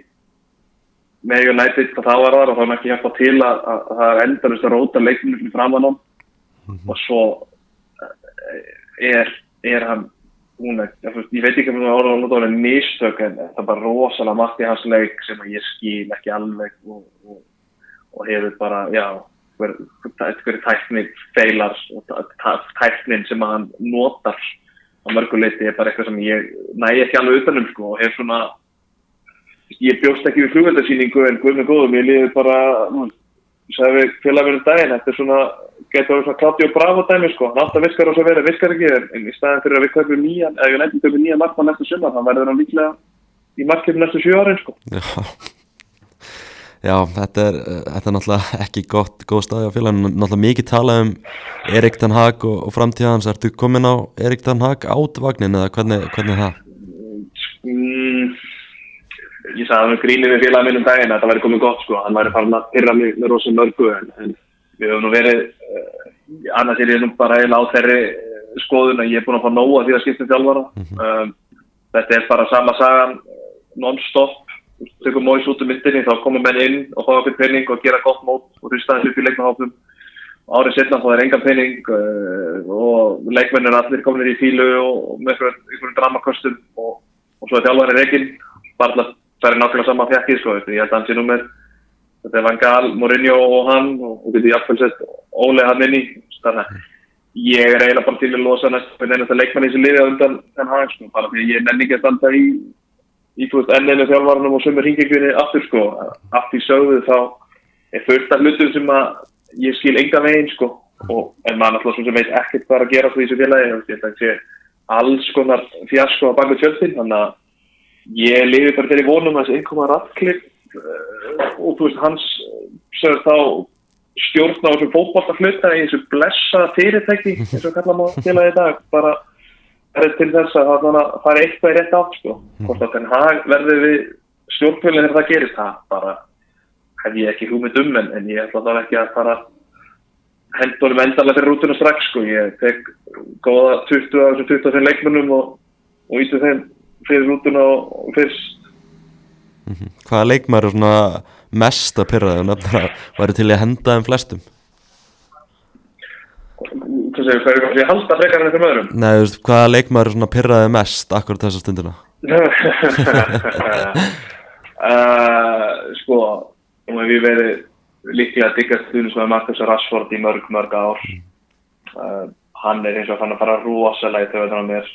með United hvað það var þar og þá er ekki hjálpa til að, að, að það er endanist að róta leiknum fyrir framann -hmm. og svo er, er hann hún er, ég veit ekki hvað það var orðið mistök en það er bara rosalega margt í hans leik sem ég skil ekki alveg og, og, og hefur bara, já eitthvað tækni feilar og tæknin sem hann notar á mörguleiti er bara eitthvað sem ég næ ekki alveg utanum sko og hef svona ég bjóst ekki við flugveldarsýningu en guð með góðum, ég liði bara sagði við félagverðin daginn þetta er svona, getur verið svona Claudio Bravo dæmi sko, hann átt að viskar og svo verið viskar ekki en í staðin fyrir að við köpum nýjan eða við nefndum köpum nýjan markmann næstu summa þannig verður hann líklega í markmann næstu sjú árin sko. Já, Já þetta, er, þetta er náttúrulega ekki gott, góð staði á félaginu. Náttúrulega mikið talað um Erik Ten Hag og, og framtíðans, ertu komin á Erik Ten Hag átvagnin eða hvernig, hvernig það? Ég sagði hann grínið við félaginu minnum daginn að það væri komið gott sko, hann væri farin að pyrra mig með rosa mörgu en, en við höfum nú verið uh, annars er ég nú bara eða á þeirri uh, skoðun að ég er búin að fá nóga því að skipta þjálfara. Mm -hmm. um, þetta er bara sama sagan non-stop. Tökum móis út um myndinni þá komum menn inn og fá okkur penning og gera gott mót og hlustaðis upp í leikmahófum árið setna þá er enga penning uh, og leikmenn er allir komin í fílu og með einhverjum dramakostum og, og svo er þjálfarið reygin bara það er nákvæmlega sama fjakkið sko, ég held að hann sé nú með þetta er Van Gaal, Mourinho og hann og getur jáfnveil sett Óle hann inn í þannig að ég er eiginlega bara til að losa næst með einhverja leikmanni sem liði á undan þann hann sko, bara því ég nenni ekki að standa í í þú veist enninu þjálfvarnum og sömur hingekvinni aftur sko, aftur í sögðu þá er fullt af hlutum sem að ég skil enga veginn sko. Og en maður náttúrulega sem veit ekkert hvað að gera því þessu félagi, ég held að það sé alls konar fjasko á baka tjöldin þannig að ég lifi bara þegar ég vonum að þessi einnkoma rafklip uh, og þú veist hans sögur þá stjórn á þessu fókbaltaflutta í þessu blessa fyrirtæki <laughs> eins og kalla maður til að þetta bara er til þess að það fara eitthvað í rétt átt sko. Hvort að það verður við stjórnfjölinn þegar það gerist það bara hef ég ekki hugmynd um en, en ég ætla þá ekki að fara hendur um endalega fyrir rútuna strax sko. Ég tek góða 20 af þessum 25 leikmennum og, og ístu þeim fyrir rútuna og fyrst mm -hmm. Hvaða leikmæri er mest að pyrra þegar nefnir að væri til að henda þeim flestum? Hvað segir hvað er það að halda frekar en eitthvað öðrum? Nei, þú veist, hvaða leikmæri er pyrraðið mest akkur þessa stundina? uh, <laughs> sko, við verið líklega að digga stundin sem er Marcus Rashford í mörg, mörg ár uh, hann er eins og fann að fara rosalega í þau að mér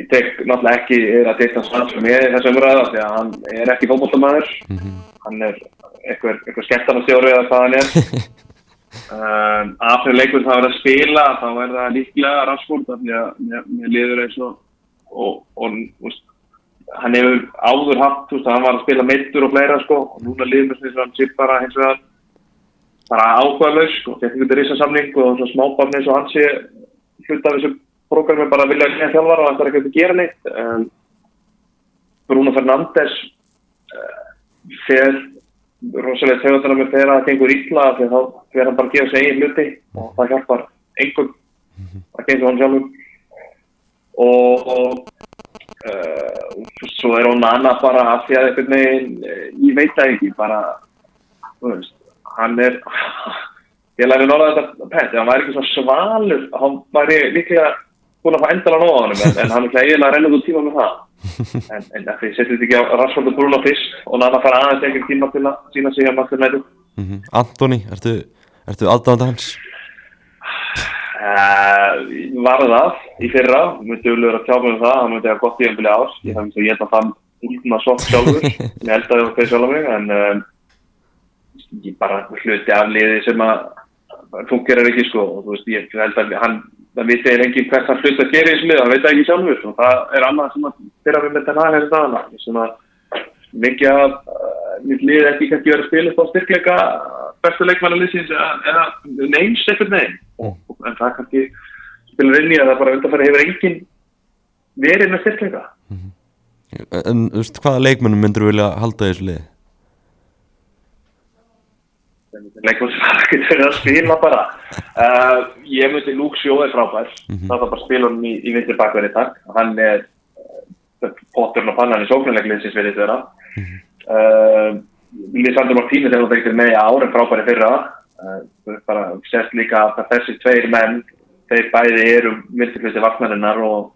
ég tek náttúrulega ekki að deyta hans með þessum umræða því að hann er ekki fólkmáltamæður mm -hmm. hann er eitthvað, eitthvað skemmtarnastjóri eða hvað hann er um, aftur leikur það að vera að spila þá er það líklega Rashford þannig að mér liður eins og og, og úst, hann hefur áður haft úst, hann var að spila meittur og fleira sko, og núna liður mér sem hann sér bara hins vegar bara áhugaðlaus sko, þetta er einhvern risasamning og svona smábarn eins og hann sé hlut af þessum prógrami bara vilja að kynna þjálfara og það er ekki að gera neitt um, Bruno Fernandes uh, fer rosalega tegundana með þegar það gengur ítla þá verður hann bara að gefa sig eigin hluti og það hjálpar einhvern að gengur hann sjálfum og, og uh, svo er hún annað bara að því að einhvern veginn ég veit það ekki bara veist, hann er <laughs> ég læri norða þetta pent, hann væri ekki svo svalur hann væri líklega búin að fá endala nóða á hann en, en hann er eiginlega að renna út tíma með það. En, en það setjum þetta ekki á Rashford og Bruno fyrst og náða að fara aðeins einhver tíma til að sína sig að maður mm -hmm. Antoni, ertu, ertu aðdáðandi hans? Uh, var það í fyrra? Myndi auðvitað að tjáma um það hann myndi að gott í einbili ás ég hef myndið að geta það úlna svo sjálfur. <laughs> Ég held að það var fyrir sjálf mig en uh, ég bara hluti af liði sem að fungerar ekki sko. Og þú veist ég held að hann það veit ég ekki hvert hann hlut að gera þessu lið, það veit ekki sjálfur og það er annað sem að byrja við með þetta næri þessu dagana sem að mikið að mitt lið ekki kannski verið að spila upp á styrkleika bestu leikmæluliðsins eða neins ekkert neginn mm. en það kannski spilar inn í að það bara undanfæri hefur engin verið með styrkleika mm -hmm. En þú veist hvaða leikmænum myndur þú vilja halda þessu lið? leikum sem það <laughs> getur að spila bara uh, ég myndi Luke er frábær. Mhm. það var bara honum í, í vinstri bakverði takk hann er uh, potturinn og pannan í sóknuleglinsins við þetta vera Mhm. uh, Lisandro Martínez er það ekkert með í ár en frábæri fyrra. Bara sérst líka að þessi tveir menn þeir bæði eru vinstriflusti vaktmenninnar og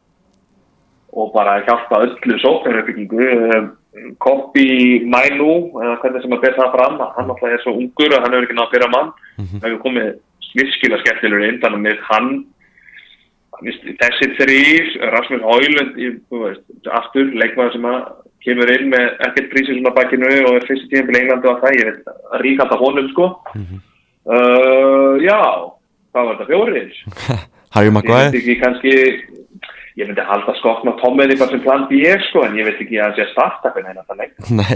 og bara hjálpa öllu sóknaröpbyggingu um, Koppi eða hvernig sem að ber það fram hann alltaf er svo ungur að hann hefur ekki nátt að byrja mann. Það hefur komið virkilega skemmtilegur inn þannig að hann þessi þrýr, Rasmus veist, aftur, leikmaður sem kemur inn með ekkert prísið svona bakkinu og er fyrst í tíma til Englandi og það ég veit, að ríka alltaf honum sko. Mhm. uh, já hvað var þetta, fjórir? <laughs> Harry ég veit Maguire? ekki kannski ég myndi halda skokna Tommi eitthvað sem plan B sko en ég veit ekki að það sé startafinn en það leik <laughs> Nei,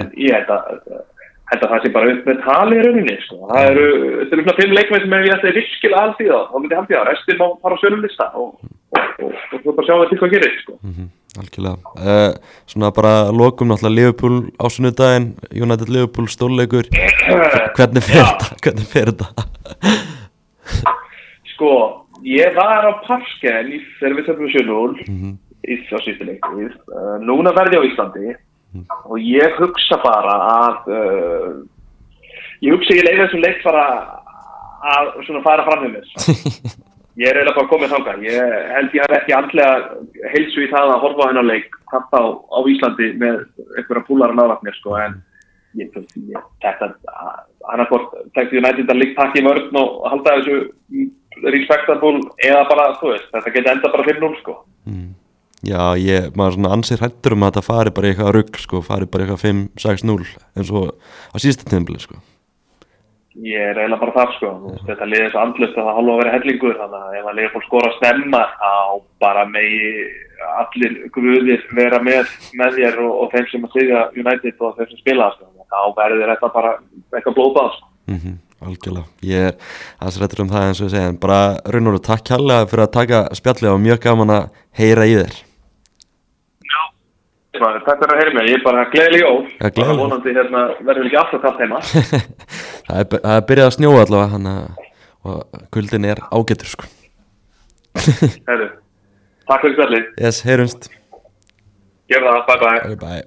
en ég held að, held að það sé bara upp með tali í rauninni sko. það eru, þetta eru svona fimm leikmenn sem ef ég ætti virkilega haldið á þá myndi ég haldið á, restin má fara á sölumlista og, og, og, og svo bara sjá það til hvað gerir sko. Mhm, Algjörlega uh, Svona bara lokum náttúrulega Liverpool á sunnudaginn United Liverpool stórleikur Hvernig fer þetta? Hvernig fer þetta? <laughs> sko, ég var á Parsken í þegar við töfum 7-0 Mhm. í á síðustu leikið uh, núna verði á Íslandi og ég hugsa bara að uh, ég hugsa ég leiði þessum leik bara að svona fara fram með mér. <laughs> Ég er eiginlega bara komið þangað. Ég held ég hef ekki andlega heilsu í það að horfa á hennar leik hatt á, á Íslandi með einhverja púlara náðarnir sko en ég finnst ég, þetta annarkort tekst United að líkt takk í vörn og halda þessu respectable eða bara, þú veist, þetta geti enda bara 5-0 sko. Mm. Já, ég, maður svona ansið hrættur um að þetta fari bara eitthvað rugg sko, fari bara eitthvað 5-6-0 eins og á síðasta tíðanbili sko. Ég er eiginlega bara þar sko, veist, þetta liðið svo andlust að það hálfa að vera hellingur, þannig að ef að liðið fór skora snemma á bara megi allir guðir vera með, með þér og, og þeim sem að stiðja United og þeim sem spila sko. þá verður þetta bara eitthvað blóðbað sko. mm Algjörlega, ég er aðeins hrættur um það eins og ég segja en bara raun og veru takk kærlega fyrir að taka spjallið og mjög gaman að heyra í þér Takk fyrir að heyra mig, ég er bara gleðileg jól, Ja, bara vonandi hérna, verður ekki alltaf kallt heima. <laughs> það, er, það er byrjað að snjóa allavega hann og kuldin er ágætur sko. <laughs> Herru, takk fyrir spjallið, Yes, heyrumst. Gjör það, bye bye. Bye bye.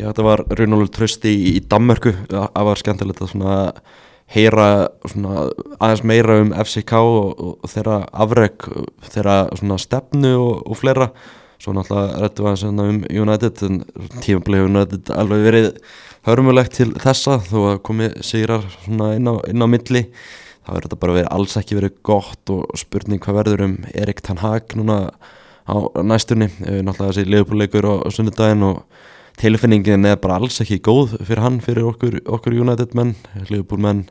Já, þetta var Runolur Trösti í, í Danmörku. Það var skemmtilegt að svona heyra svona aðeins meira um FCK og, og þeirra afreg þeirra svona stefnu og, og fleira svo náttúrulega rættu aðeins hérna um United en tímabli United alveg verið hörmulegt til þessa þó að komi sigrar svona inn á, inn á milli. Þá er þetta bara verið alls ekki verið gott og spurning hvað verður um Erik Tan Hag núna á næstunni. Eh, náttúrulega þessi leifbúleikur á, sunnudaginn og tilfinningin er bara alls ekki góð fyrir hann, fyrir okkur, okkur United menn, Liverpool menn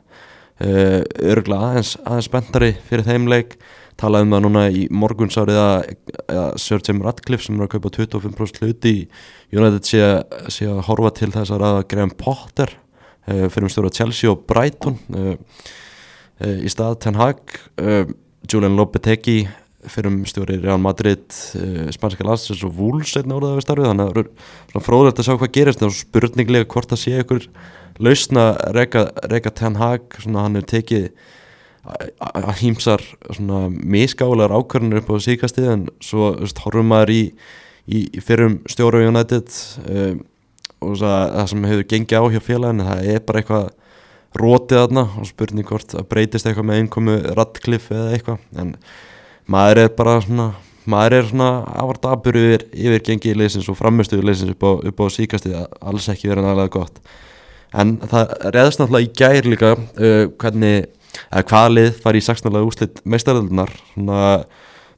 uh, örgulega aðeins, aðeins spenntari fyrir þeim leik talaði um það núna í morgunsárið að, að Sir Jim Radcliffe sem er að kaupa 25% hluti í United sé, sé að horfa til þess að ræða Graham Potter uh, fyrir um stjóra Chelsea og Brighton uh, uh, í stað Ten Hag. Uh, Julian Lopetegui fyrir um stjóri Real Madrid uh, spanska landsins og Wolves þannig að svona fróðilegt að sjá hvað gerist. Og spurninglega hvort það sé ykkur lausna reyka Ten Hag svona hann er tekið að hýmsar misgálar ákvarðanir upp á síkastið en svo horfum maður í, í, í fyrrum stjóra United um, og það, sem hefur gengið á hjá félaginu það er bara eitthvað rótið þarna og spurning hvort að breytist eitthvað með einkomu Radcliffe eða eitthvað en maður er bara svona maður er svona ávart aðbyrðu yfir, yfir gengið leysins og framistuðu leysins upp á, á síkastið alls ekki verið nálega gott. En það reðast náttúrulega í gær líka uh, hvernig eða hvaða lið fari í 16. úslit meistaröldunar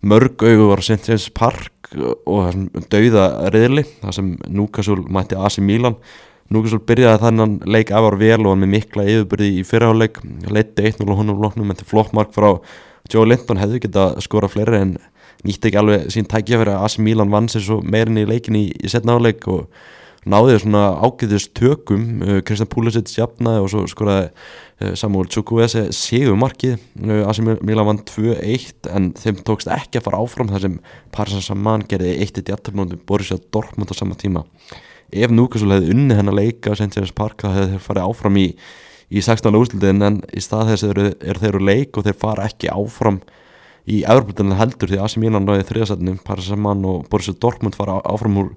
mörg augu var St. James Park og dauða riðli þar sem Núkasúl mætti AC Milan Núkasúl byrjaði þannan leik afar vel og hann með mikla yfirbyrði í fyrraháleik leitti 1-0 og honum loknum en til flottmark frá Joe Linton hefði getað skora fleiri en nýtti ekki alveg sín tækja fyrir að AC Milan vann sér svo meirin í leikin í, í setna áleik og náði svona ágæðist tökum uh, Kristjan Púlisic jafnaði og svo skoraði uh, Samuel Chukwese segumarkið uh, AC Milan vann 2-1 en þeim tókst ekki að fara áfram þar sem Parsan Saman gerði 1-1 í afturmóndum Borussia Dortmund á sama tíma ef Núkasúl hefði unni hennar leika St. James Park þá hefði þeir farið áfram í, í 16. úrslutin en í stað þess er, er þeir eru leik og þeir fara ekki áfram í Evroplutin heldur því að Asi Mílan náði þriðasætnum, Paris Saint-Germain og Borussia Dortmund fara áfram úr,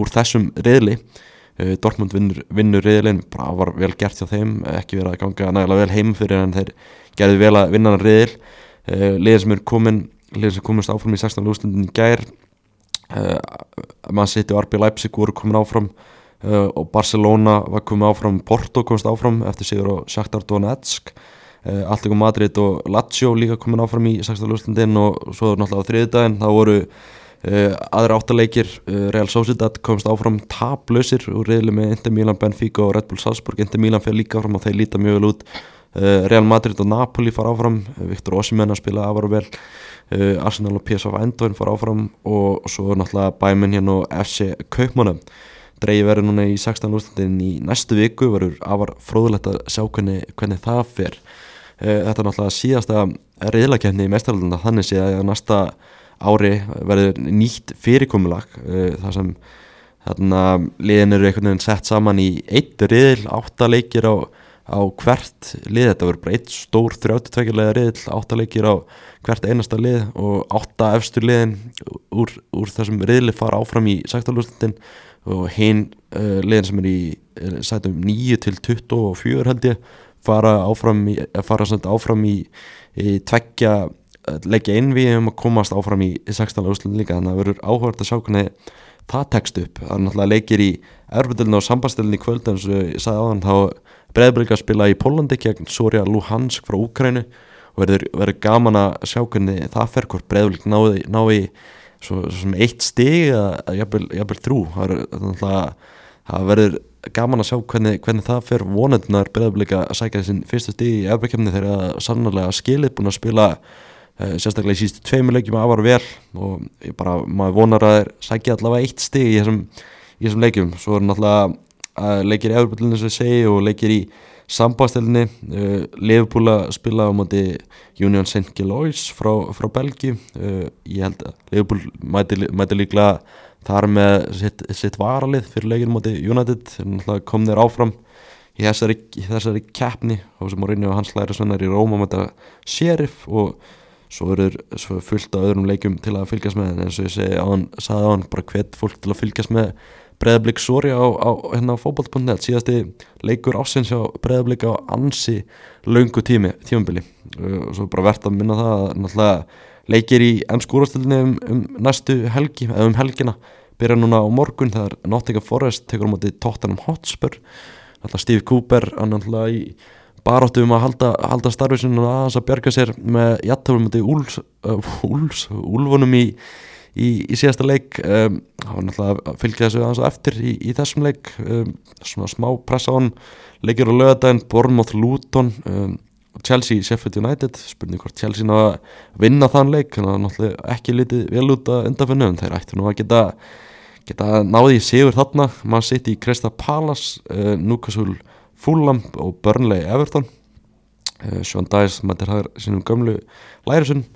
úr þessum riðli uh, Dortmund vinnur, vinnur riðlin bara var vel gert hjá þeim, ekki verið að ganga nægilega vel heim fyrir en þeir gerði vel að vinna hann riðil uh, liðin sem er komin liðin sem komist áfram í 16. úrslutin í gær uh, Man City og RB Leipzig voru komin áfram og Barcelona var komin áfram Porto komist áfram eftir sigur og Shakhtar Donetsk uh, Alltíku Madrid og Lazio líka komin áfram í 16. úrslutin og svo náttúrulega á þriðdægin þá voru Uh, aðra áttaleikir, uh, Real Sociedad komst áfram taplausir úr reyðli með Inter Milan, Benfica og Red Bull Salzburg Inter Milan fyrir líka áfram og þeir líta mjög vel út uh, Real Madrid og Napoli fara áfram Viktor Osimhen að spila afar vel Arsenal og PSV Eindhoven fara áfram og svo náttúrulega Bæminn hérna og FC Kaupmann dreigi verið núna í 16. úrslutin í næstu viku verður afar fróðulegt að sjá hvernig, hvernig það fer þetta er náttúrulega síðasta reyðlakefni í mestarlunda þannig sé að næsta ári verður nýtt fyrirkomulag uh, þar sem þarna liðin eru einhvern veginn sett saman í eitt riðil, átta leikir á, á hvert lið, þetta verður bara eitt stór 32 lega riðil, átta leikir á hvert einasta lið og átta efstur liðin úr, úr þessum riðli fara áfram í sektorlúslutin og hinn uh, liðin sem er í sætum 9 til 24 held ég fara áfram í, fara áfram í, í tveggja leggja inn. Við um að komast áfram í 16. úrslutin líka þannig að það verður áhverð að sjá hvernig það tekst upp. Það er náttúrulega leikir í erfudilinu og sambastilinu í kvöld eins og ég sagði áðan þá breyðbrík að spila í Pólandi gegn Soria Luhansk frá Úkrænu og verður, verður gaman að sjá hvernig það fer hvort breyðbrík náði, náði svo, svo eitt stig að jafnvel þrjú. Það verður gaman að sjá hvernig, hvernig það fer. Vonendunar breyðbrík að sækja þessin fyrsta stig í erfbríkjafni þegar sannlega skilið búin að spila Uh, sérstaklega í sístu tveimur leikjum að var vel. Og bara, maður vonar að þeir sækja allavega eitt stig í þessum, í þessum leikjum, svo er náttúrulega uh, leikir í Európa-linu sem ég segi og leikir í sambastelni uh, Liverpool að spila á móti Union St. Gilois frá, frá Belgi ég held að Liverpool mæti, mæti líklega þar með sitt, sitt varalið fyrir leikinu móti United, kom þeir áfram í þessari, í þessari keppni og sem Mourinho og hans læri svennar í Róma mæta Sheriff og svo er fullt af öðrum leikum til að fylgjast með en eins og ég segi á hann, saði á hann bara hvet fólk til að fylgjast með breðablík Sori á, á hérna á fókbalt.net síðasti leikur ásins á breðablík á ansi laungu tími tímabili. Og svo bara verðt að minna það að náttúrulega leikir í ennskúrastöldinni um, um næstu helgi eða um helgina. Byrja núna á morgun það er Nottingham Forest tekur á móti Tottenham Hotspur. Náttúrulega Steve Cooper hann náttúrulega í baróttu um að halda, halda starfisinn og aðeins að bjarga sér með jættafum með úls, uh, úls, úlfunum í, í, í síðasta leik. Um, náttúrulega að fylgja þessu aðeins eftir í, í þessum leik. Um, svona smá pressa á hann. Leikir á lögadaginn, Bournemouth, Luton um, Chelsea, Sheffield United spurning hvort Chelsea ná að vinna þann leik þannig að náttúrulega ekki litið vel út að undanfinnu en þeir ættu nú að geta geta náði í sigur þarna. Maður sitt í Krista Palace uh, Newcastle Fulham og Burnley Everton. Uh, Sean Dice mættir þar sínum gömlu lærisun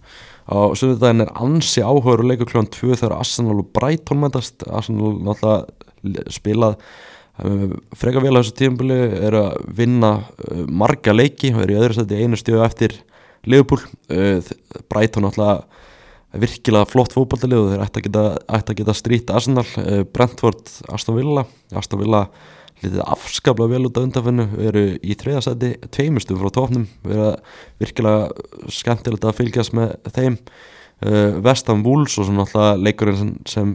á söndaginn er ansi áhugaður og leikur kljóðan 2 þegar Arsenal og Brighton mætast. Arsenal náttúrulega spilað freka vel á þessu tímbili er að vinna uh, marga leiki og er í öðru seti einu stíðu eftir Liverpool. Brighton náttúrulega virkilega flott fókbaltalið og þeir ætti að geta, geta strít Arsenal Brentford, Aston Villa. Aston Villa litið afskaplega vel út af undanfennu erum í þriðasæti tveimustu frá tóknum erum virkilega skemmtilegt að fylgjast með þeim. Vestam Wools og svona alltaf leikurinn sem, sem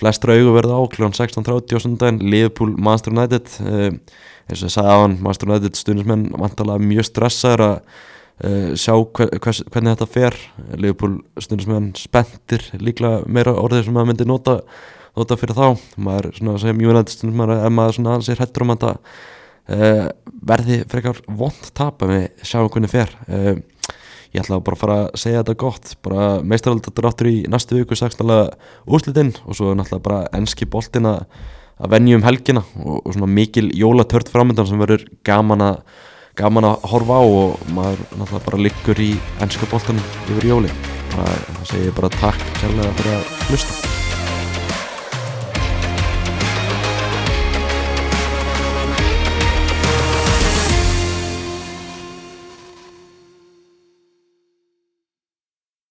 flestra augu verða á kl. 16.30 og sundaginn Liverpool Master United uh, eins og ég sagði á hann Master United stundismenn vantalega mjög stressaður að uh, sjá hver, hvers, hvernig þetta fer. Liverpool stundismenn spendir líklega meira orðið sem maður myndi nota nota fyrir þá. Maður svona sem United maður er maður svona alls er hættur um að það uh, verði frekar vond tap að við sjáum hvernig fer ég ætla bara að fara að segja þetta gott. Bara meistaraldatur áttur í næstu viku sagstæðlega úrslitinn og svo náttúrulega bara enski boltin að venju um helgina og, og svona mikil jólatört framöndan sem verður gaman að gaman að horfa á og maður náttúrulega bara liggur í ennska boltanum yfir jóli það segir bara takk kærlega fyrir að hlusta